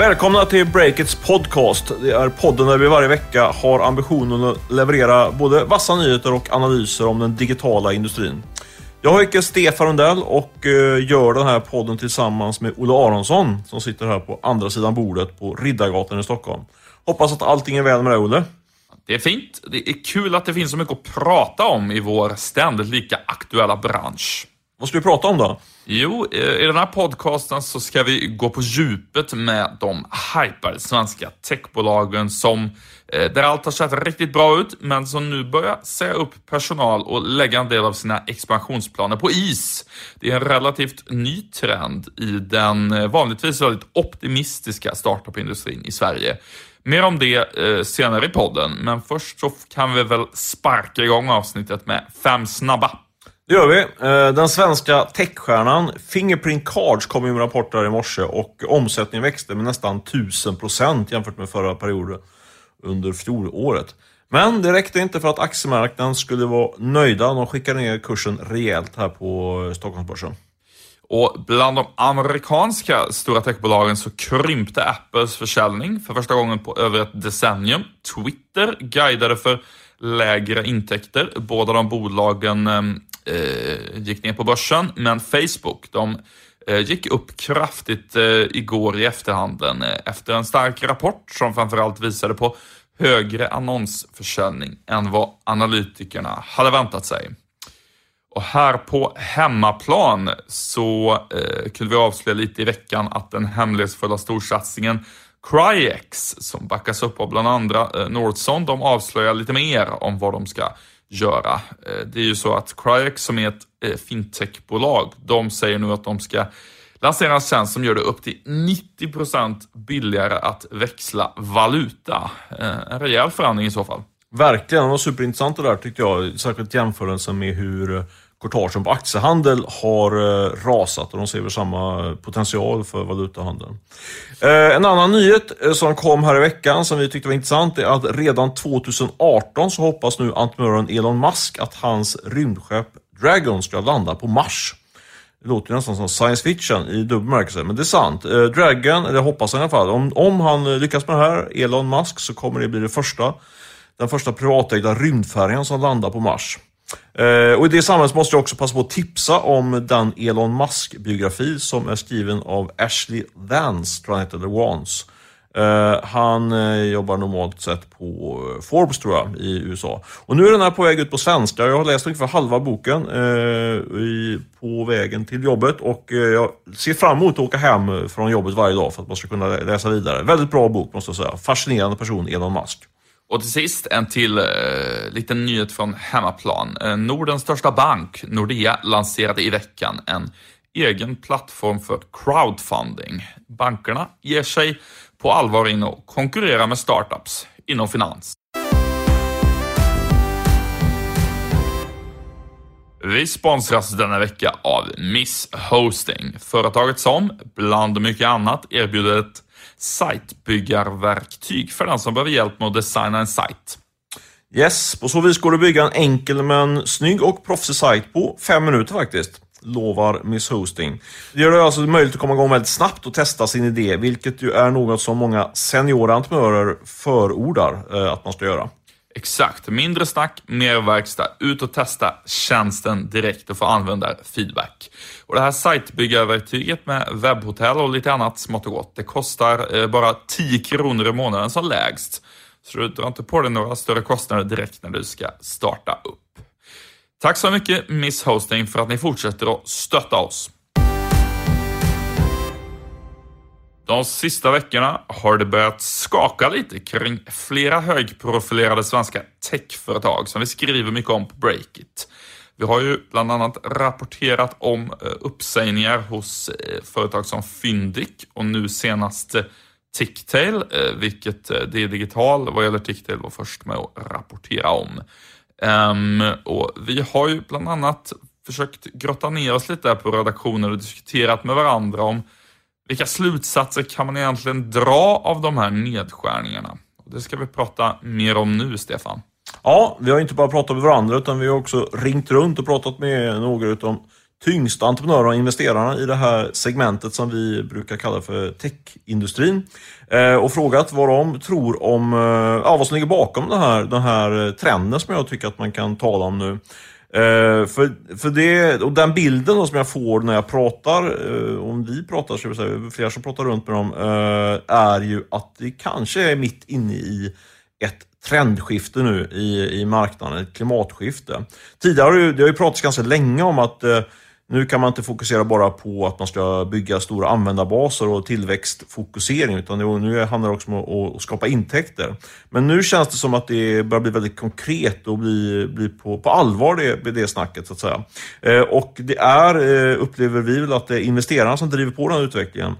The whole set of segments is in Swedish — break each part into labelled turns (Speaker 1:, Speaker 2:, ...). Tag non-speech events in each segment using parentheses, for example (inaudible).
Speaker 1: Välkomna till Breakits podcast. Det är podden där vi varje vecka har ambitionen att leverera både vassa nyheter och analyser om den digitala industrin. Jag heter Stefan Rundell och eh, gör den här podden tillsammans med Olle Aronsson som sitter här på andra sidan bordet på Riddargatan i Stockholm. Hoppas att allting är väl med dig Olle.
Speaker 2: Det är fint. Det är kul att det finns så mycket att prata om i vår ständigt lika aktuella bransch.
Speaker 1: Vad ska vi prata om då?
Speaker 2: Jo, eh, i den här podcasten så ska vi gå på djupet med de hypade svenska techbolagen som, eh, där allt har sett riktigt bra ut, men som nu börjar säga upp personal och lägga en del av sina expansionsplaner på is. Det är en relativt ny trend i den eh, vanligtvis väldigt optimistiska startup-industrin i Sverige. Mer om det senare i podden, men först så kan vi väl sparka igång avsnittet med fem snabba.
Speaker 1: Det gör vi. Eh, den svenska techstjärnan Fingerprint Cards kom med rapporter i morse och omsättningen växte med nästan 1000% jämfört med förra perioden under fjolåret. Men det räckte inte för att aktiemarknaden skulle vara nöjda. De skickade ner kursen rejält här på eh, Stockholmsbörsen.
Speaker 2: Och bland de amerikanska stora techbolagen så krympte Apples försäljning för första gången på över ett decennium. Twitter guidade för lägre intäkter. Båda de bolagen ehm, eh, gick ner på börsen, men Facebook, de eh, gick upp kraftigt eh, igår i efterhanden eh, efter en stark rapport som framförallt visade på högre annonsförsäljning än vad analytikerna hade väntat sig. Och här på hemmaplan så eh, kunde vi avslöja lite i veckan att den hemlighetsfulla storsatsningen Cryex, som backas upp av bland andra eh, Nordson, de avslöjar lite mer om vad de ska göra. Eh, det är ju så att Cryex som är ett eh, fintechbolag, de säger nu att de ska lansera en tjänst som gör det upp till 90% billigare att växla valuta. Eh, en rejäl förändring i så fall.
Speaker 1: Verkligen, det var superintressant det där tyckte jag. Särskilt jämförelsen med hur courtagen på aktiehandel har eh, rasat och de ser väl samma eh, potential för valutahandeln. Eh, en annan nyhet som kom här i veckan som vi tyckte var intressant är att redan 2018 så hoppas nu entreprenören Elon Musk att hans rymdskepp Dragon ska landa på Mars. Det låter nästan som science fiction i dubbel bemärkelse, men det är sant. Dragon, eller hoppas han i alla fall, om, om han lyckas med det här, Elon Musk, så kommer det bli det första, den första privatägda rymdfärjan som landar på Mars. Eh, och i det sammanhanget måste jag också passa på att tipsa om den Elon Musk-biografi som är skriven av Ashley Vance, tror jag han heter, eller Vance. Eh, han eh, jobbar normalt sett på Forbes tror jag, i USA. Och nu är den här på väg ut på svenska. Jag har läst ungefär halva boken på vägen till jobbet och jag ser fram emot att åka hem från jobbet varje dag för att man ska kunna läsa vidare. Väldigt bra bok måste jag säga. Fascinerande person, Elon Musk.
Speaker 2: Och till sist en till eh, liten nyhet från hemmaplan. Eh, Nordens största bank, Nordea, lanserade i veckan en egen plattform för crowdfunding. Bankerna ger sig på allvar in och konkurrerar med startups inom finans. Vi sponsras denna vecka av Miss Hosting, företaget som, bland mycket annat, erbjuder ett sajtbyggarverktyg för den som behöver hjälp med att designa en sajt.
Speaker 1: Yes, på så vis går det att bygga en enkel men snygg och proffsig sajt på fem minuter faktiskt. Lovar Miss Hosting. Det gör det alltså möjligt att komma igång väldigt snabbt och testa sin idé, vilket ju är något som många seniora entreprenörer förordar eh, att man ska göra.
Speaker 2: Exakt, mindre snack, mer verkstad. Ut och testa tjänsten direkt och få användarfeedback. Och det här sajtbyggarverktyget med webbhotell och lite annat smått och gott, det kostar eh, bara 10 kronor i månaden som lägst. Så du drar inte på dig några större kostnader direkt när du ska starta upp. Tack så mycket Miss Hosting för att ni fortsätter att stötta oss. De sista veckorna har det börjat skaka lite kring flera högprofilerade svenska techföretag som vi skriver mycket om på Breakit. Vi har ju bland annat rapporterat om eh, uppsägningar hos eh, företag som Fyndiq och nu senast eh, Ticktail, vilket det är digital vad gäller Ticktail var först med att rapportera om. Ehm, och vi har ju bland annat försökt grotta ner oss lite på redaktionen och diskuterat med varandra om vilka slutsatser kan man egentligen dra av de här nedskärningarna? Det ska vi prata mer om nu, Stefan.
Speaker 1: Ja, vi har inte bara pratat med varandra utan vi har också ringt runt och pratat med några av de tyngsta entreprenörerna och investerarna i det här segmentet som vi brukar kalla för techindustrin. Eh, och frågat vad de tror om, eh, ja, vad som ligger bakom den här, den här trenden som jag tycker att man kan tala om nu. Eh, för, för det, och den bilden då som jag får när jag pratar, eh, om vi pratar, så säga, flera som pratar runt med dem, eh, är ju att vi kanske är mitt inne i ett trendskifte nu i, i marknaden, ett klimatskifte. Tidigare har det, det har ju pratats ganska länge om att eh, nu kan man inte fokusera bara på att man ska bygga stora användarbaser och tillväxtfokusering, utan nu handlar det också om att skapa intäkter. Men nu känns det som att det börjar bli väldigt konkret och bli, bli på, på allvar det, det snacket, så att säga. Eh, och det är, eh, upplever vi väl, att det är investerarna som driver på den här utvecklingen.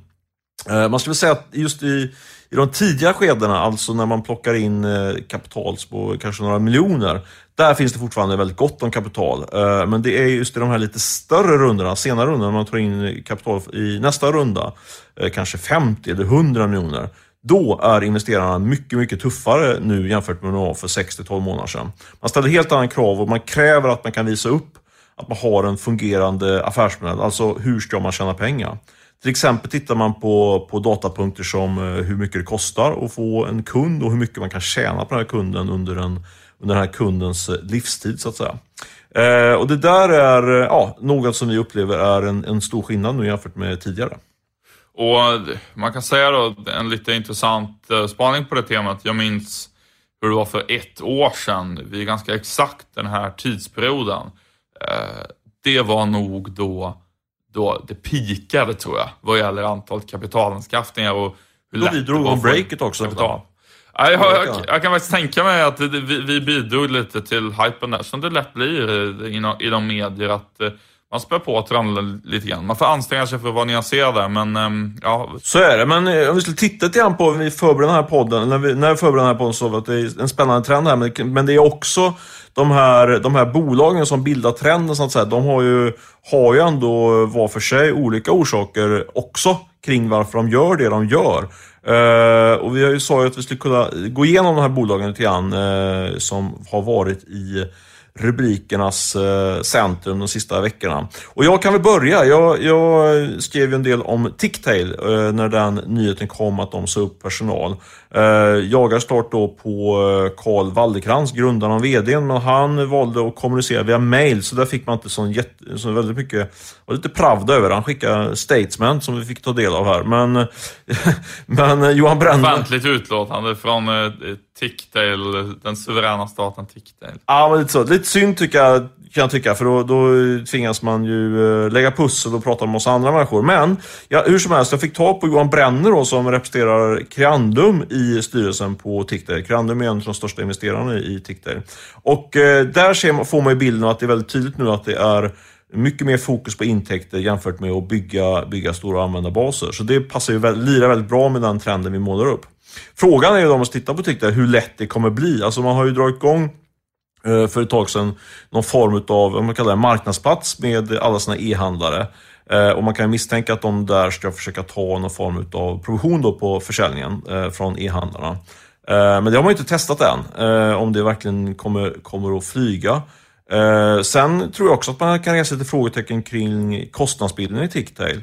Speaker 1: Eh, man skulle säga att just i i de tidiga skedena, alltså när man plockar in eh, kapital på kanske några miljoner, där finns det fortfarande väldigt gott om kapital. Eh, men det är just i de här lite större rundorna, senare rundorna, när man tar in kapital i nästa runda, eh, kanske 50 eller 100 miljoner. Då är investerarna mycket, mycket tuffare nu jämfört med vad för 6-12 månader sedan. Man ställer helt andra krav och man kräver att man kan visa upp att man har en fungerande affärsmodell. Alltså hur ska man tjäna pengar? Till exempel tittar man på, på datapunkter som eh, hur mycket det kostar att få en kund och hur mycket man kan tjäna på den här kunden under en under den här kundens eh, livstid så att säga. Eh, och det där är eh, ja, något som vi upplever är en, en stor skillnad nu jämfört med tidigare.
Speaker 2: Och Man kan säga då, en lite intressant spaning på det temat. Jag minns hur det var för ett år sedan, vid ganska exakt den här tidsperioden. Det var nog då, då det pikade tror jag, vad gäller antalet kapitalanskaffningar och hur
Speaker 1: då lätt vi drog om breaket också.
Speaker 2: Kapital. Ja, jag, jag, jag, kan faktiskt tänka mig att vi, vi bidrog lite till hypen där, som det lätt blir i, i de medier, att eh, man spär på trenden lite grann. Man får anstränga sig för att vara nyanserad där, men ehm, ja.
Speaker 1: Så är det, men eh, om vi skulle titta lite grann på, vi förbereder den här podden, när vi, när vi förbereder den här podden så var det en spännande trend här, men, men det är också de här, de här bolagen som bildar trenden, så att säga, de har ju, har ju ändå var för sig olika orsaker också kring varför de gör det de gör. Uh, och vi har ju sagt att vi skulle kunna gå igenom de här bolagen lite grann uh, som har varit i rubrikernas uh, centrum de sista veckorna. Och jag kan väl börja. Jag, jag skrev ju en del om Ticktail när den nyheten kom att de sa upp personal. Eh, jagar start då på Karl eh, Waldekrans, grundaren och VDn, men han valde att kommunicera via mail, så där fick man inte sån jätte, så väldigt mycket, var lite pravda över Han skickade statement som vi fick ta del av här, men, (laughs) men Johan Brenner...
Speaker 2: Offentligt utlåtande från eh, Ticktail, den suveräna staten Ticktail.
Speaker 1: Ja, men lite så. Lite synd tycker jag kan jag tycka, för då, då tvingas man ju eh, lägga pussel och prata med oss andra människor. Men ja, hur som helst, jag fick tag på Johan Brenner då, som representerar Creandum i i styrelsen på Tikter. Crandum är en av de största investerarna i Tikter. Och eh, där ser, får man ju bilden av att det är väldigt tydligt nu att det är mycket mer fokus på intäkter jämfört med att bygga, bygga stora användarbaser. Så det passar ju lirar väldigt bra med den trenden vi målar upp. Frågan är ju då, om man tittar på Ticktail, hur lätt det kommer bli. Alltså man har ju dragit igång eh, för ett tag sedan någon form av vad man kallar det, marknadsplats med alla sina e-handlare. Eh, och man kan misstänka att de där ska försöka ta någon form av provision då på försäljningen eh, från e-handlarna. Eh, men det har man inte testat än, eh, om det verkligen kommer, kommer att flyga. Eh, sen tror jag också att man kan resa lite frågetecken kring kostnadsbilden i Ticktail.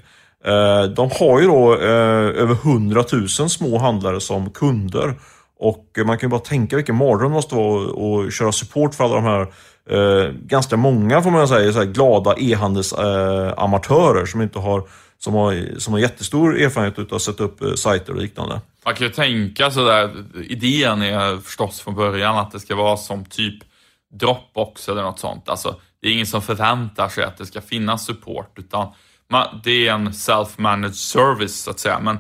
Speaker 1: De har ju då över 100 000 små handlare som kunder och man kan ju bara tänka vilken mardröm det måste vara att köra support för alla de här eh, ganska många, får man säga, så glada e-handelsamatörer eh, som inte har som har, som har jättestor erfarenhet av att sätta upp eh, sajter och liknande.
Speaker 2: Man kan ju tänka sådär, idén är förstås från början att det ska vara som typ Dropbox eller något sånt. Alltså, det är ingen som förväntar sig att det ska finnas support, utan man, det är en self-managed service så att säga. Men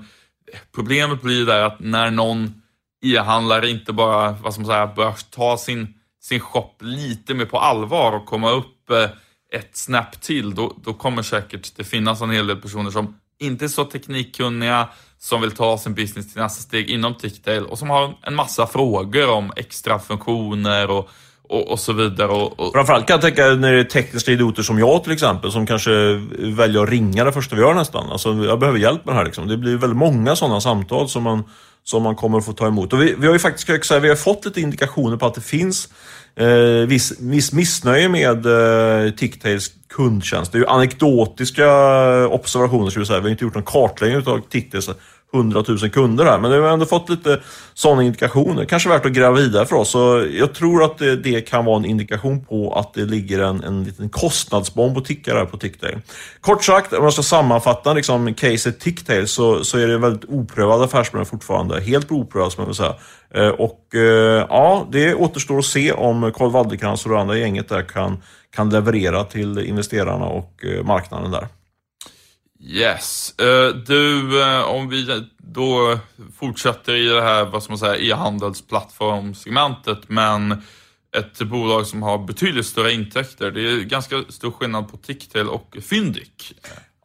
Speaker 2: problemet blir där att när någon e-handlare inte bara, vad ska man säga, börjar ta sin, sin shop lite mer på allvar och komma upp eh, ett snäpp till, då, då kommer säkert det finnas en hel del personer som inte är så teknikkunniga, som vill ta sin business till nästa steg inom Ticktail och som har en massa frågor om extra funktioner och, och, och så vidare. Och, och...
Speaker 1: Framförallt kan jag tänka när det är tekniska idioter som jag till exempel, som kanske väljer att ringa det första vi gör nästan. Alltså, jag behöver hjälp med det här. Liksom. Det blir väldigt många sådana samtal som man, som man kommer att få ta emot. Och vi, vi har ju faktiskt jag säga, vi har fått lite indikationer på att det finns eh, viss, viss missnöje med eh, Ticktails kundtjänst. Det är ju anekdotiska observationer, skulle jag säga. Vi har inte gjort någon kartläggning av Ticktails 100 000 kunder här. Men vi har ändå fått lite sådana indikationer. Kanske värt att gräva vidare för oss. Så jag tror att det, det, kan vara en indikation på att det ligger en, en liten kostnadsbomb och tickar här på Ticktail. Kort sagt, om jag ska sammanfatta liksom, caset Ticktail så, så är det en väldigt oprövad affärsmodell fortfarande. Helt oprövad, som jag vill säga. Eh, och eh, ja, det återstår att se om Carl Waldekrans och det andra gänget där kan, kan leverera till investerarna och eh, marknaden där.
Speaker 2: Yes. Uh, du, uh, om vi då fortsätter i det här, vad ska man säga, e-handelsplattformsegmentet, men ett bolag som har betydligt större intäkter. Det är ganska stor skillnad på Ticktail och Fyndik.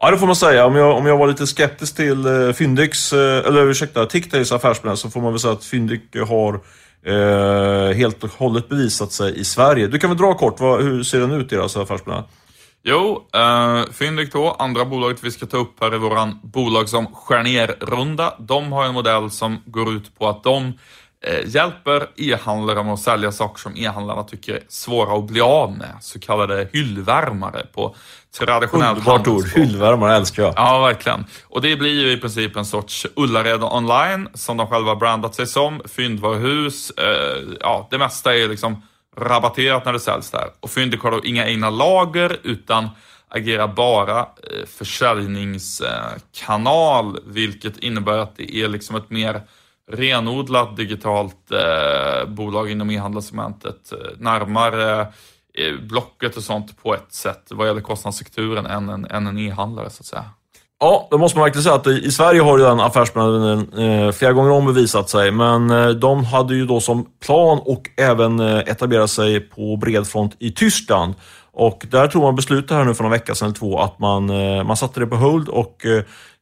Speaker 1: Ja, det får man säga. Om jag, om jag var lite skeptisk till eh, uh, Fyndiks, eller ursäkta, Ticktails affärsmodell så får man väl säga att Fyndik har eh, helt och hållet bevisat sig i Sverige. Du kan väl dra kort, vad, hur ser den ut, deras affärsmodell?
Speaker 2: Jo, uh, Fyndik då, andra bolaget vi ska ta upp här i våran bolag som skär ner-runda. De har en modell som går ut på att de uh, hjälper e-handlare med att sälja saker som e-handlarna tycker är svåra att bli av med. Så kallade hyllvärmare på traditionellt
Speaker 1: Underbart ord, hyllvärmare älskar jag.
Speaker 2: Ja, verkligen. Och det blir ju i princip en sorts Ullared online som de själva brandat sig som. Fyndvaruhus, uh, ja det mesta är liksom rabatterat när det säljs där. Och Fyndiq har då inga egna lager utan agerar bara eh, försäljningskanal, vilket innebär att det är liksom ett mer renodlat digitalt eh, bolag inom e-handelssegmentet, eh, närmare eh, Blocket och sånt på ett sätt vad gäller kostnadsstrukturen än en, än en e-handlare så att säga.
Speaker 1: Ja, då måste man verkligen säga att i Sverige har ju den affärsmodellen eh, flera gånger om bevisat sig, men eh, de hade ju då som plan och även eh, etablera sig på bred front i Tyskland. Och där tog man beslutet här nu för några vecka sedan eller två att man, eh, man satte det på hold och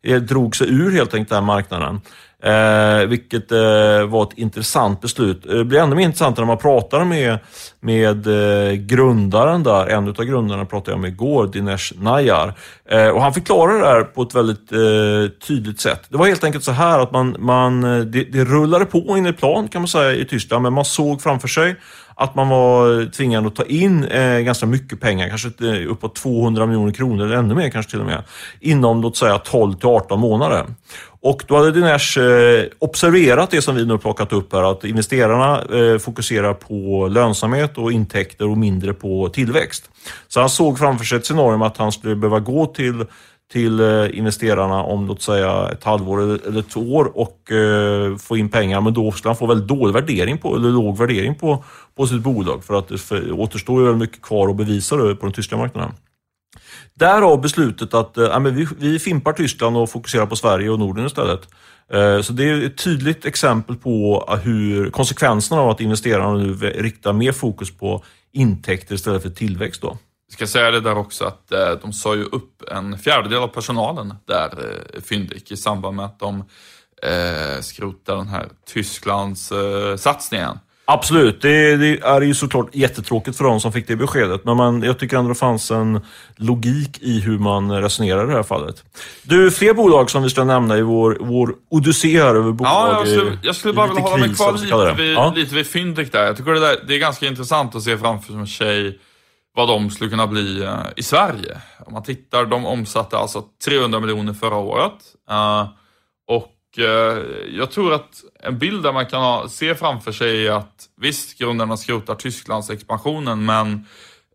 Speaker 1: eh, drog sig ur helt enkelt den marknaden. Eh, vilket eh, var ett intressant beslut. Det blir ännu mer intressant när man pratar med, med eh, grundaren där. En av grundarna pratade jag med igår, Dinesh Nayar. Eh, och han förklarar det här på ett väldigt eh, tydligt sätt. Det var helt enkelt så här att man, man, eh, det, det rullade på in i plan kan man säga i Tyskland, men man såg framför sig att man var tvingad att ta in eh, ganska mycket pengar, kanske eh, uppåt 200 miljoner kronor eller ännu mer kanske till och med, inom låt säga 12 till 18 månader. Och då hade Dinesh eh, observerat det som vi nu plockat upp här, att investerarna eh, fokuserar på lönsamhet och intäkter och mindre på tillväxt. Så han såg framför sig ett scenario att han skulle behöva gå till till eh, investerarna om låt säga ett halvår eller ett år och eh, få in pengar. Men då skulle han få väldigt dålig värdering på, eller låg värdering på, på sitt bolag för att det återstår ju väldigt mycket kvar att bevisa på den tyska marknaden. Därav beslutet att äh, vi, vi fimpar Tyskland och fokuserar på Sverige och Norden istället. Äh, så det är ett tydligt exempel på eh, hur konsekvenserna av att investerarna nu riktar mer fokus på intäkter istället för tillväxt. Då.
Speaker 2: Jag ska säga det där också att äh, de sa ju upp en fjärdedel av personalen där, äh, Fyndik, i samband med att de äh, skrotar den här Tysklands äh, satsningen.
Speaker 1: Absolut, det, det, är ju såklart jättetråkigt för de som fick det beskedet. Men man, jag tycker ändå det fanns en logik i hur man resonerar i det här fallet. Du, fler bolag som vi ska nämna i vår, vår odyssé här över bolag.
Speaker 2: Ja, jag skulle, jag skulle bara vilja hålla mig kvar lite vid, ja. lite vid Fyndik där. Jag tycker det, där, det är ganska intressant att se framför sig vad de skulle kunna bli uh, i Sverige. Om man tittar, de omsatte alltså 300 miljoner förra året. Uh, och Eh, Eh, jag tror att en bild där man kan ha, se framför sig är att visst, grundarna skrotar Tysklands expansionen, men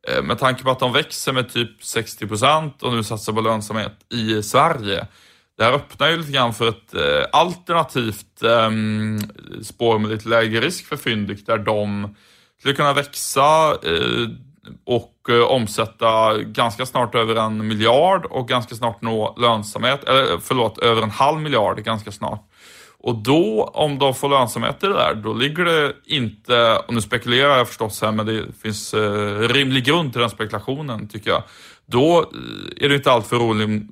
Speaker 2: eh, med tanke på att de växer med typ 60 procent och nu satsar på lönsamhet i Sverige. Det här öppnar ju lite grann för ett eh, alternativt ehm, spår med lite lägre risk för Fyndik där de skulle kunna växa och eh, omsätta ganska snart över en miljard och ganska snart nå lönsamhet, eller förlåt, över en halv miljard ganska snart. Och då, om de får lönsamhet i det där, då ligger det inte, och nu spekulerar jag förstås här, men det finns eh, rimlig grund till den spekulationen tycker jag. Då eh, är det inte alltför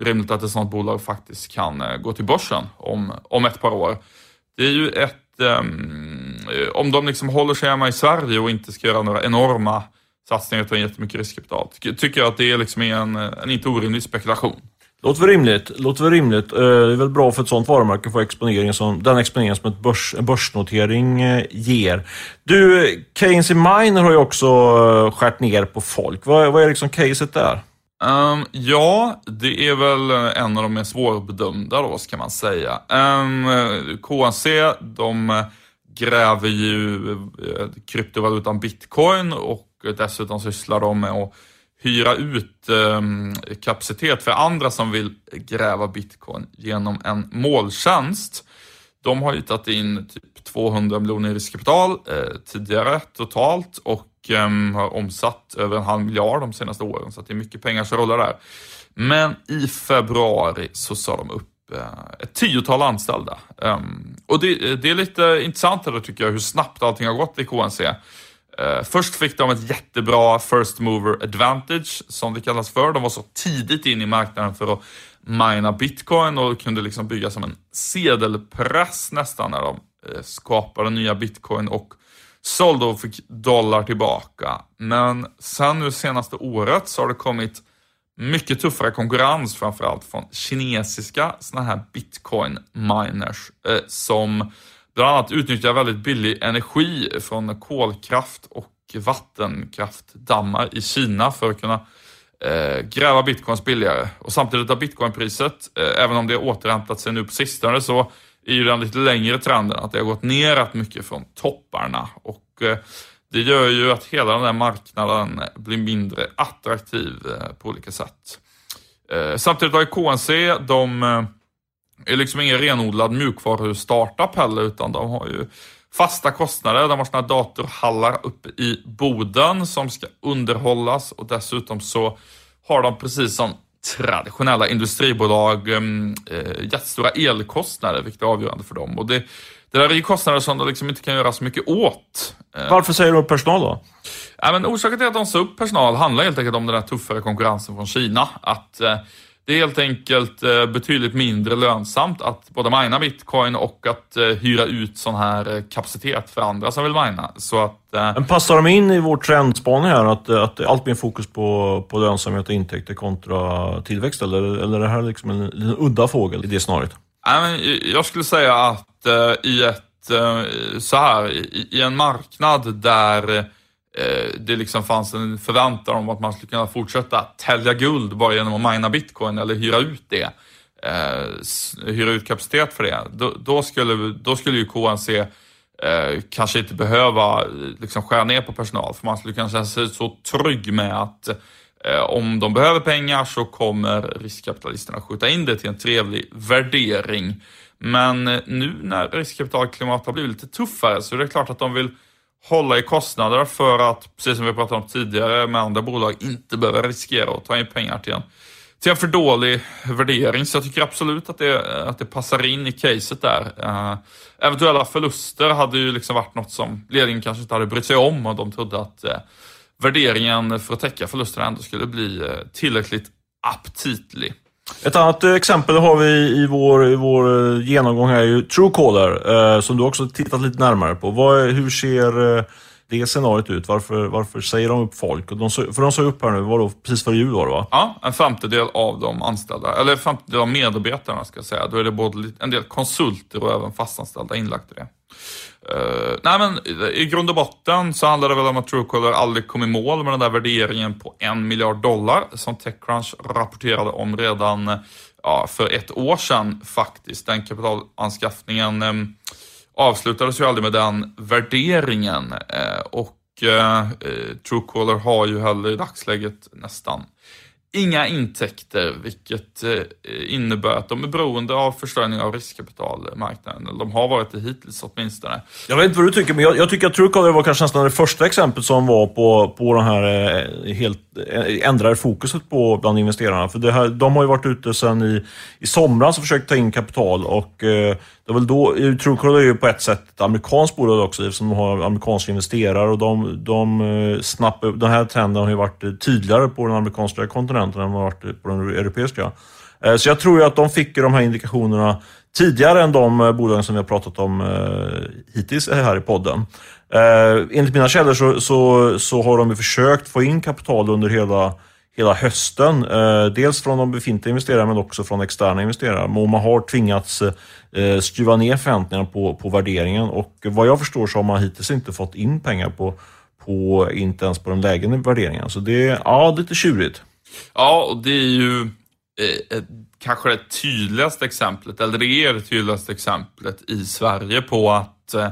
Speaker 2: rimligt att ett sådant bolag faktiskt kan eh, gå till börsen om, om ett par år. Det är ju ett um, om de liksom håller sig hemma i Sverige och inte ska göra några enorma satsningar in jättemycket riskkapital, tycker jag att det liksom är en, en inte orimlig spekulation.
Speaker 1: Låter väl rimligt. Låter väl rimligt. Eh, det är väl bra för ett sånt varumärke att få exponering som, den exponering som ett börs, en börsnotering eh, ger. Du, Keynes Miner har ju också eh, skärt ner på folk. Vad, vad är liksom caset där?
Speaker 2: Um, ja, det är väl en av de mer svårbedömda då, ska man säga. Um, ehm, KNC, de gräver ju kryptovalutan bitcoin och dessutom sysslar de med att hyra ut eh, kapacitet för andra som vill gräva bitcoin genom en molntjänst. De har ju tagit in typ 200 miljoner i riskkapital eh, tidigare totalt och eh, har omsatt över en halv miljard de senaste åren, så det är mycket pengar som rullar där. Men i februari så sa de upp eh, ett tiotal anställda. Ehm, och det, det, är lite intressant här tycker jag, hur snabbt allting har gått i KNC. Uh, först fick de ett jättebra first mover advantage, som det kallas för. De var så tidigt in i marknaden för att mina bitcoin och kunde liksom bygga som en sedelpress nästan när de uh, skapade nya bitcoin och sålde och fick dollar tillbaka. Men sen nu senaste året så har det kommit mycket tuffare konkurrens, framförallt från kinesiska sådana här bitcoin miners uh, som bland annat utnyttja väldigt billig energi från kolkraft och vattenkraftdammar i Kina för att kunna eh, gräva bitcoins billigare. Och samtidigt har bitcoinpriset, eh, även om det har återhämtat sig nu på sistone, så är ju den lite längre trenden att det har gått ner rätt mycket från topparna. Och eh, det gör ju att hela den här marknaden blir mindre attraktiv eh, på olika sätt. Eh, samtidigt har ju KNC, de eh, är liksom ingen renodlad mjukvaru-startup heller, utan de har ju fasta kostnader. De har sådana datorhallar uppe i Boden som ska underhållas och dessutom så har de precis som traditionella industribolag ehm, eh, jättestora elkostnader, vilket är avgörande för dem. Och det, det där är ju kostnader som de liksom inte kan göra så mycket åt.
Speaker 1: Eh, Varför säger du upp personal då?
Speaker 2: Ja, men orsaken till att de sa upp personal handlar helt enkelt om den där tuffare konkurrensen från Kina. Att eh, det är helt enkelt eh, betydligt mindre lönsamt att både mina bitcoin och att eh, hyra ut sån här eh, kapacitet för andra som vill mina. Så att,
Speaker 1: Men passar de in i vår trendspaning här, att, att allt mer fokus på, på lönsamhet och intäkter kontra tillväxt? Eller, eller är det här liksom en, en udda fågel i det snarare?
Speaker 2: Jag skulle säga att i ett så här, i en marknad där Eh, det liksom fanns en förväntan om att man skulle kunna fortsätta tälja guld bara genom att mina bitcoin eller hyra ut det. Eh, hyra ut kapacitet för det. Då, då, skulle, då skulle ju KNC eh, kanske inte behöva eh, liksom, skära ner på personal, för man skulle kanske känna sig så trygg med att eh, om de behöver pengar så kommer riskkapitalisterna skjuta in det till en trevlig värdering. Men eh, nu när riskkapitalklimatet har blivit lite tuffare så är det klart att de vill hålla i kostnader för att, precis som vi pratade om tidigare med andra bolag, inte behöva riskera att ta in pengar till en, till en för dålig värdering. Så jag tycker absolut att det, att det passar in i caset där. Uh, eventuella förluster hade ju liksom varit något som ledningen kanske inte hade brytt sig om och de trodde att uh, värderingen för att täcka förlusterna ändå skulle bli eh, tillräckligt aptitlig.
Speaker 1: Ett annat eh, exempel har vi i vår, i vår eh, genomgång här är ju Truecaller, eh, som du också tittat lite närmare på. Vad, hur ser eh, det scenariot ut? Varför, varför säger de upp folk? De, för de sa upp här nu, var då, precis före jul var det va?
Speaker 2: Ja, en femtedel av de anställda, eller en femtedel av medarbetarna ska jag säga. Då är det både en del konsulter och även fastanställda inlagt i det. Uh, nej men i grund och botten så handlar det väl om att Truecaller aldrig kom i mål med den där värderingen på en miljard dollar som Techcrunch rapporterade om redan ja, för ett år sedan faktiskt. Den kapitalanskaffningen um, avslutades ju aldrig med den värderingen uh, och uh, Truecaller har ju heller i dagsläget nästan inga intäkter, vilket eh, innebär att de är beroende av försörjning av riskkapitalmarknaden. Eh, de har varit det hittills åtminstone.
Speaker 1: Jag vet inte vad du tycker, men jag, jag tycker att Truecaller var kanske nästan det första exemplet som var på, på den här eh, helt ändrade fokuset på bland investerarna. För det här, de har ju varit ute sedan i, i somras och försökt ta in kapital och det är väl då, Truecaller är ju på ett sätt ett amerikanskt bolag också eftersom de har amerikanska investerare och de, de eh, snappar Den här trenden har ju varit tydligare på den amerikanska kontinenten än vad den varit på den europeiska. Eh, så jag tror ju att de fick de här indikationerna tidigare än de eh, bolagen som vi har pratat om hittills här i podden. Enligt mina källor så, så, så har de försökt få in kapital under hela hela hösten. Eh, dels från de befintliga investerarna men också från externa investerare. Och man har tvingats eh, skruva ner förväntningarna på, på värderingen och vad jag förstår så har man hittills inte fått in pengar på, på inte ens på den lägre värderingen. Så det är ja, lite tjurigt.
Speaker 2: Ja, och det är ju eh, kanske det tydligaste exemplet, eller det är det tydligaste exemplet i Sverige på att eh,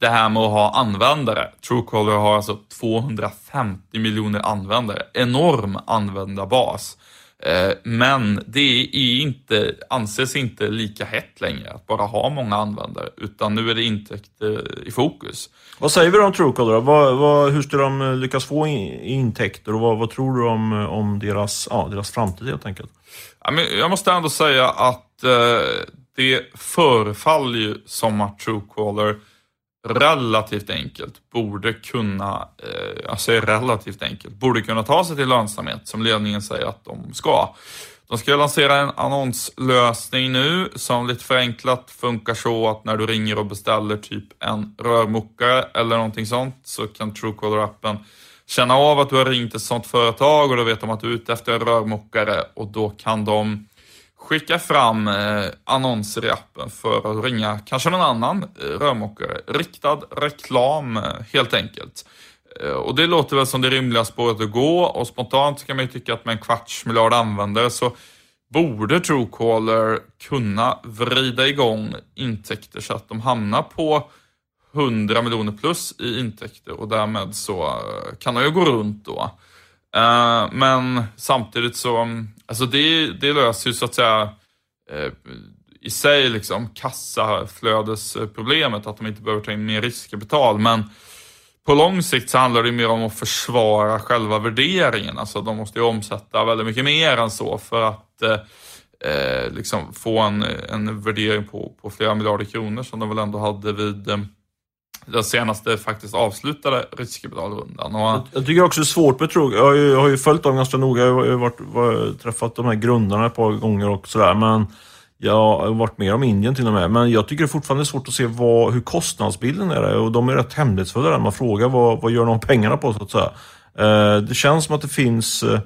Speaker 2: det här med att ha användare. Truecaller har alltså 250 miljoner användare. Enorm användarbas. Eh, men det är inte, anses inte lika hett längre att bara ha många användare, utan nu är det intäkter i fokus.
Speaker 1: Vad säger vi om Truecaller? Vad, vad, hur ska de lyckas få intäkter och vad, vad tror du om, om deras, ja, deras framtid helt enkelt?
Speaker 2: Jag måste ändå säga att eh, det förefaller ju som att Truecaller relativt enkelt borde kunna, eh, alltså relativt enkelt, borde kunna ta sig till lönsamhet som ledningen säger att de ska. De ska lansera en annonslösning nu som lite förenklat funkar så att när du ringer och beställer typ en rörmokare eller någonting sånt så kan Truecaller-appen känna av att du har ringt ett sånt företag och då vet de att du är ute efter en rörmokare och då kan de skicka fram eh, annonser i appen för att ringa kanske någon annan eh, rörmokare. Riktad reklam eh, helt enkelt. Och det låter väl som det rimliga spåret att gå och spontant kan man ju tycka att med en kvarts miljard användare så borde Truecaller kunna vrida igång intäkter så att de hamnar på 100 miljoner plus i intäkter och därmed så kan de ju gå runt då. Uh, men samtidigt så, alltså det, det löser ju så att säga uh, i sig liksom kassaflödesproblemet, att de inte behöver ta in mer riskkapital. Men på lång sikt så handlar det mer om att försvara själva värderingen. Alltså de måste ju omsätta väldigt mycket mer än så för att eh, eh liksom få en, en värdering på, på flera miljarder kronor som de väl ändå hade vid den senaste faktiskt avslutade riskkapitalrundan. Och...
Speaker 1: Jag tycker också det är svårt med Trug. Jag har ju, jag har ju följt dem ganska noga. Jag har ju varit, varit, träffat de här grundarna ett par gånger och sådär. Men jag har varit med om Indien till och med. Men jag tycker det fortfarande är svårt att se vad, hur kostnadsbilden är. Och de är rätt hemlighetsfulla där. Man frågar vad, vad gör de pengarna på så att säga. Eh, det känns som att det finns eh,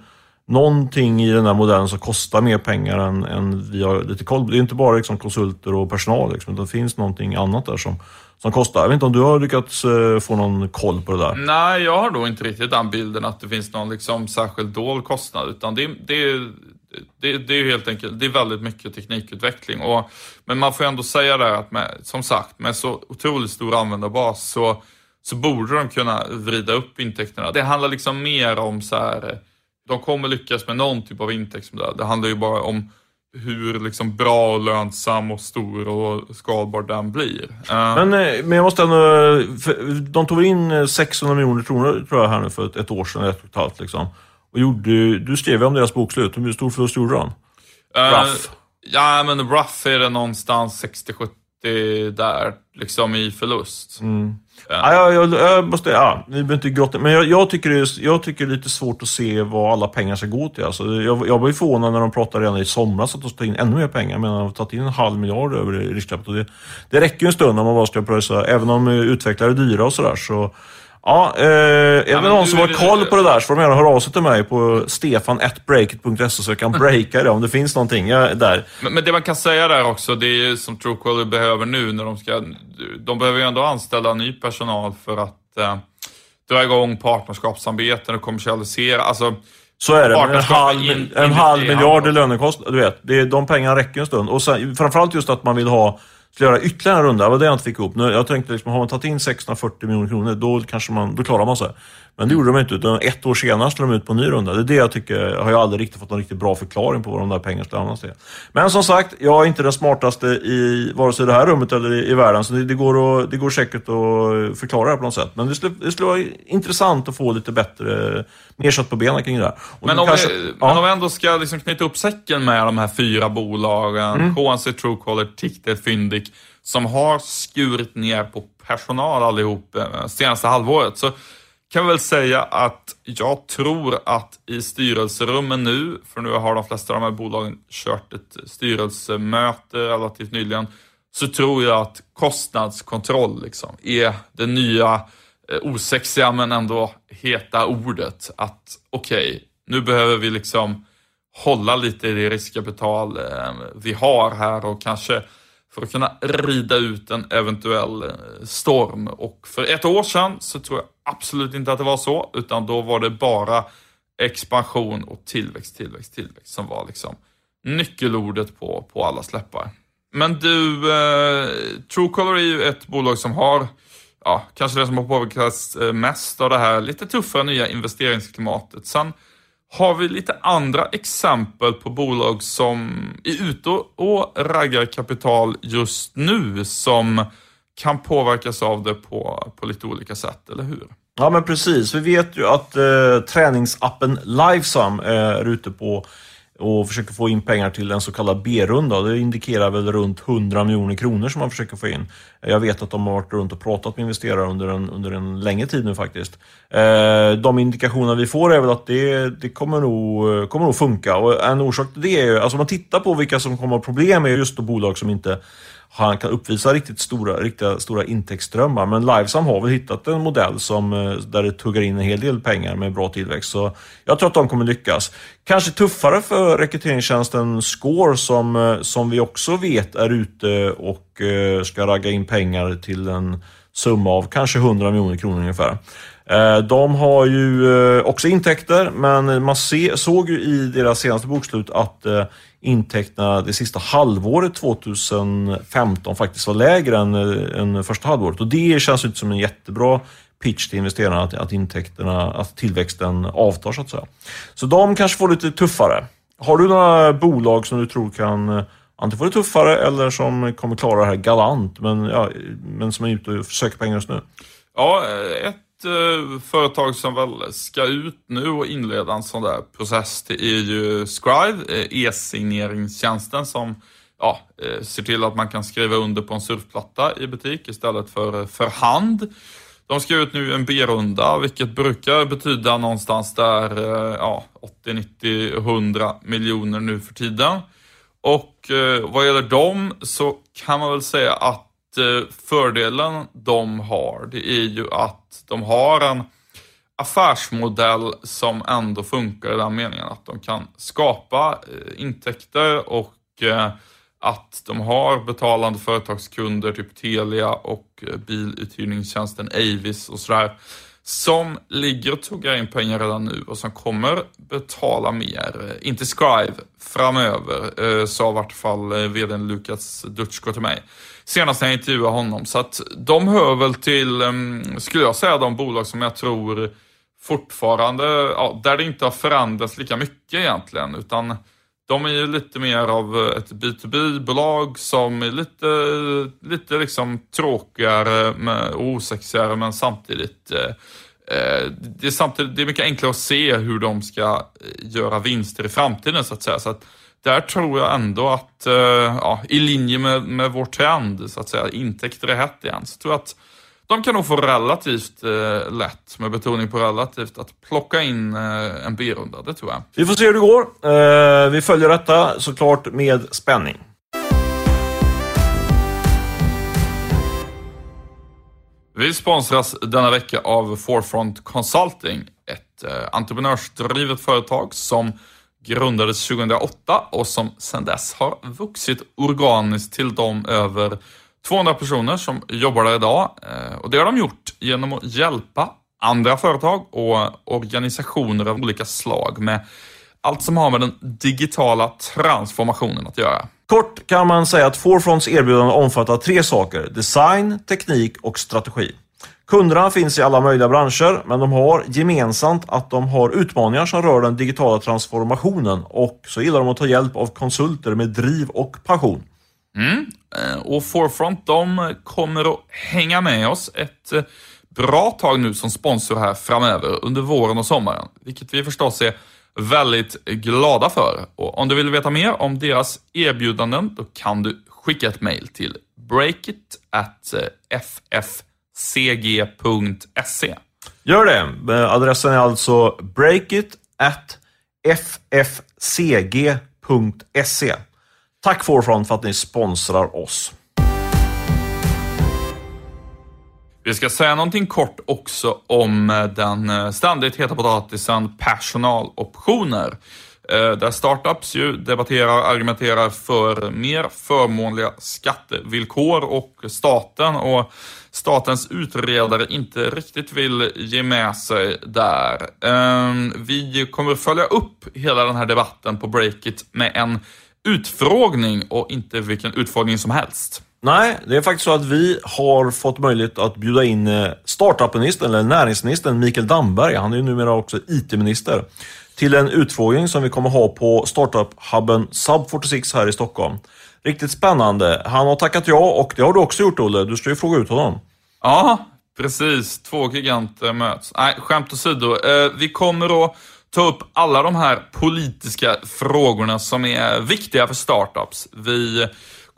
Speaker 1: någonting i den här modellen som kostar mer pengar än, än vi har lite koll på. Det är inte bara liksom konsulter och personal, liksom, utan det finns någonting annat där som, som kostar. Jag vet inte om du har lyckats eh, få någon koll på det där?
Speaker 2: Nej, jag har då inte riktigt den bilden att det finns någon liksom särskild dold kostnad, utan det, det, det, det är helt enkelt det är väldigt mycket teknikutveckling. Och, men man får ändå säga det att med, som sagt, med så otroligt stor användarbas så, så borde de kunna vrida upp intäkterna. Det handlar liksom mer om så här, de kommer lyckas med någon typ av intäktsmodell. Det handlar ju bara om hur liksom bra, och lönsam och stor och skalbar den blir.
Speaker 1: Eh, men, eh, men jag måste ändå... De tog in 600 miljoner kronor tror jag här nu för ett, ett år sedan, ett och ett halvt liksom. Och gjorde, du skrev om deras bokslut. Hur stor förlust gjorde de?
Speaker 2: Uh. Ja, men rough är det någonstans 60-70 där, liksom i förlust.
Speaker 1: Mm. Ja. Ja, jag, jag, måste, ja, vi behöver inte grotta, men jag, jag, tycker det är, jag tycker det är lite svårt att se vad alla pengar ska gå till. Alltså, jag, jag var ju förvånad när de pratade redan i somras att de ska ta in ännu mer pengar. Men de har tagit in en halv miljard över riskkapital. Det, det räcker ju en stund om man bara ska pröjsa, även om utvecklare är dyra och sådär. Så, Ja, eh, är det någon som har koll på det där så får de gärna höra av sig till mig på stefan.breakit.se så jag kan breaka det om det finns någonting där.
Speaker 2: Men, men, det man kan säga där också, det är som Truecaller behöver nu när de ska... De behöver ju ändå anställa ny personal för att eh, dra igång partnerskapssamarbeten och kommersialisera. Alltså,
Speaker 1: så är det. En halv, in, en halv miljard i lönekostnad. Du vet, det, de pengarna räcker en stund. Och sen, framförallt just att man vill ha skulle göra ytterligare en runda. Det var det jag inte fick ihop. Jag tänkte liksom, har man tagit in 640 miljoner kronor, då, kanske man, då klarar man sig. Men det gjorde de inte. Utan ett år senare skulle de ut på en ny runda. Det är det jag tycker, har jag aldrig riktigt fått en riktigt bra förklaring på vad de där pengarna skulle användas till. Men som sagt, jag är inte den smartaste i vare sig det här rummet eller i, i världen. Så det, det, går att, det går säkert att förklara det på något sätt. Men det skulle, det skulle vara intressant att få lite bättre, mer kött på benen kring det där.
Speaker 2: men om, kanske, vi, ja. om vi ändå ska liksom knyta upp säcken med de här fyra bolagen, mm. KNC, Truecaller, Tictet, Fyndik som har skurit ner på personal allihop eh, senaste halvåret. Så kan väl säga att jag tror att i styrelserummen nu, för nu har de flesta av de här bolagen kört ett styrelsemöte relativt nyligen, så tror jag att kostnadskontroll liksom är det nya eh, osexiga men ändå heta ordet. Att okej, okay, nu behöver vi liksom hålla lite i det riskkapital eh, vi har här och kanske för att kunna rida ut en eventuell eh, storm. Och för ett år sedan så tror jag absolut inte att det var så, utan då var det bara expansion och tillväxt, tillväxt, tillväxt som var liksom nyckelordet på, på alla släppar. Men du, eh, Truecaller är ju ett bolag som har, ja, kanske det som har påverkats eh, mest av det här lite tuffare nya investeringsklimatet. Sen har vi lite andra exempel på bolag som är ute och raggar kapital just nu som kan påverkas av det på, på lite olika sätt, eller hur?
Speaker 1: Ja, men precis. Vi vet ju att eh, träningsappen Livesum eh, är ute på och försöker få in pengar till en så kallad B-runda. Det indikerar väl runt 100 miljoner kronor som man försöker få in. Jag vet att de har varit runt och pratat med investerare under en, under en längre tid nu faktiskt. Eh, de indikationer vi får är väl att det, det kommer, nog, kommer nog funka och en orsak till det är ju, alltså om man tittar på vilka som kommer ha problem är just då bolag som inte han kan uppvisa riktigt stora, riktigt stora intäktsströmmar. Men Livesam har väl hittat en modell som, eh, där det tuggar in en hel del pengar med bra tillväxt. Så jag tror att de kommer lyckas. Kanske tuffare för rekryteringstjänsten Score som, eh, som vi också vet är ute och eh, ska ragga in pengar till en summa av kanske 100 miljoner kronor ungefär. De har ju också intäkter, men man såg ju i deras senaste bokslut att intäkterna det sista halvåret 2015 faktiskt var lägre än, eh, än första halvåret. Och det känns inte som en jättebra pitch till investerarna att, att intäkterna, att tillväxten avtar så att säga. Så de kanske får lite tuffare. Har du några bolag som du tror kan eh, antingen få det tuffare eller som kommer klara det här galant men, ja, men som är ute och söker pengar just nu?
Speaker 2: Ja, eh, ett Eh, företag som väl ska ut nu och inleda en sån där process det är ju Scribe, eh, e-signeringstjänsten som ja, eh, ser till att man kan skriva under på en surfplatta i butik istället för för hand. De ska ut nu en B-runda, vilket brukar betyda någonstans där ja, 80, 90, 100 miljoner nu för tiden. Och vad gäller dem så kan man väl säga att Eh, fördelen de har, det är ju att de har en affärsmodell som ändå funkar i den meningen att de kan skapa eh, intäkter och eh, att de har betalande företagskunder, typ Telia och biluthyrningstjänsten Avis och sådär som ligger och tuggar in pengar redan nu och som kommer betala mer. Inte Scrive framöver, sa i vart fall vdn Lukas Dutschko till mig senast när jag intervjuade honom. Så att de hör väl till, ehm, skulle jag säga, de bolag som jag tror fortfarande, ja, där det inte har förändrats lika mycket egentligen, utan de är ju lite mer av ett B2B-bolag som är lite, lite liksom tråkigare och osexigare men samtidigt eh, eh, det är, samtidigt, det är mycket enklare att se hur de ska eh, göra vinster i framtiden så att säga. Så att där tror jag ändå att, eh, ja, i linje med, med vår trend, så att säga, intäkter är hett igen, så tror jag att de kan nog få relativt eh, lätt, med betoning på relativt, att plocka in eh, en B-runda. Det tror jag.
Speaker 1: Vi får se hur det går. Eh, vi följer detta såklart med spänning.
Speaker 2: Vi sponsras denna vecka av Forefront Consulting, ett eh, entreprenörsdrivet företag som grundades 2008 och som sedan dess har vuxit organiskt till de över 200 personer som jobbar där idag. Eh, och det har de gjort genom att hjälpa andra företag och organisationer av olika slag med allt som har med den digitala transformationen att göra.
Speaker 1: Kort kan man säga att Forefronts erbjudande omfattar tre saker. Design, teknik och strategi. Kunderna finns i alla möjliga branscher, men de har gemensamt att de har utmaningar som rör den digitala transformationen och så gillar de att ta hjälp av konsulter med driv och passion.
Speaker 2: Mm. Eh, och Forefront de kommer att hänga med oss ett eh, bra tag nu som sponsor här framöver under våren och sommaren, vilket vi förstås är väldigt glada för. Och om du vill veta mer om deras erbjudanden, då kan du skicka ett mail till breakit at eh, ff cg.se.
Speaker 1: Gör det. Eh, adressen är alltså breakit at ffcg.se. Tack Forefront för att ni sponsrar oss.
Speaker 2: Vi ska säga någonting kort också om eh, den eh, ständigt heta potatisen personaloptioner. Eh, där startups ju debatterar, argumenterar för mer förmånliga skattevillkor och staten och statens utredare inte riktigt vill ge med sig där. Ehm, vi kommer följa upp hela den här debatten på Breakit med en utfrågning och inte vilken utfrågning som helst.
Speaker 1: Nej, det är faktiskt så att vi har fått möjlighet att bjuda in eh, startupministern, eller näringsministern, Mikael Damberg, han är ju numera också IT-minister, till en utfrågning som vi kommer ha på startup-hubben Sub46 här i Stockholm. Riktigt spännande. Han har tackat ja och det har du också gjort Olle. Du ska ju fråga ut honom.
Speaker 2: Ja, precis. Två giganter möts. Nej, skämt åsido. Eh, vi kommer att ta upp alla de här politiska frågorna som är viktiga för startups. Vi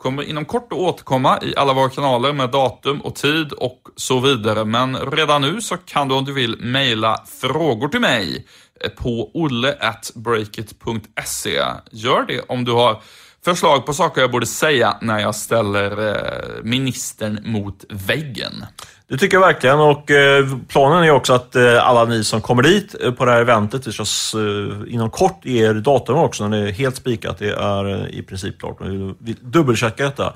Speaker 2: kommer inom kort att återkomma i alla våra kanaler med datum och tid och så vidare. Men redan nu så kan du om du vill mejla frågor till mig eh, på olle.breakit.se. Gör det om du har förslag på saker jag borde säga när jag ställer eh, ministern mot väggen.
Speaker 1: Det tycker jag verkligen och eh, planen är också att eh, alla ni som kommer dit på det här eventet, vi ska inom kort ge er datum också när det är helt spikat. Det är i princip klart. Vi dubbelcheckar detta.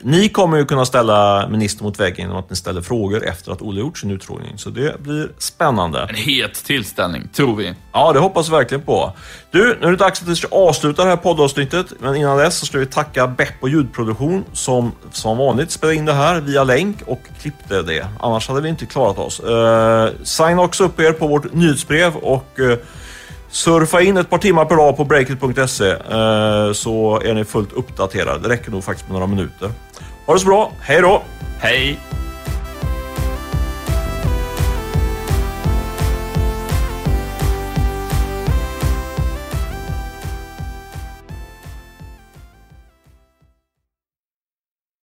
Speaker 1: Ni kommer ju kunna ställa ministern mot väggen genom att ni ställer frågor efter att Olle gjort sin utfrågning. Så det blir spännande.
Speaker 2: En het tillställning, tror vi.
Speaker 1: Ja, det hoppas vi verkligen på. Du, nu är det dags att vi ska avsluta det här poddavsnittet. Men innan dess så ska vi tacka Beppo ljudproduktion som som vanligt spelade in det här via länk och klippte det. Annars hade vi inte klarat oss. Uh, signa också upp er på vårt nyhetsbrev och uh, surfa in ett par timmar per dag på breakit.se eh, så är ni fullt uppdaterade. Det räcker nog faktiskt med några minuter. Ha det så bra. Hej då!
Speaker 2: Hej!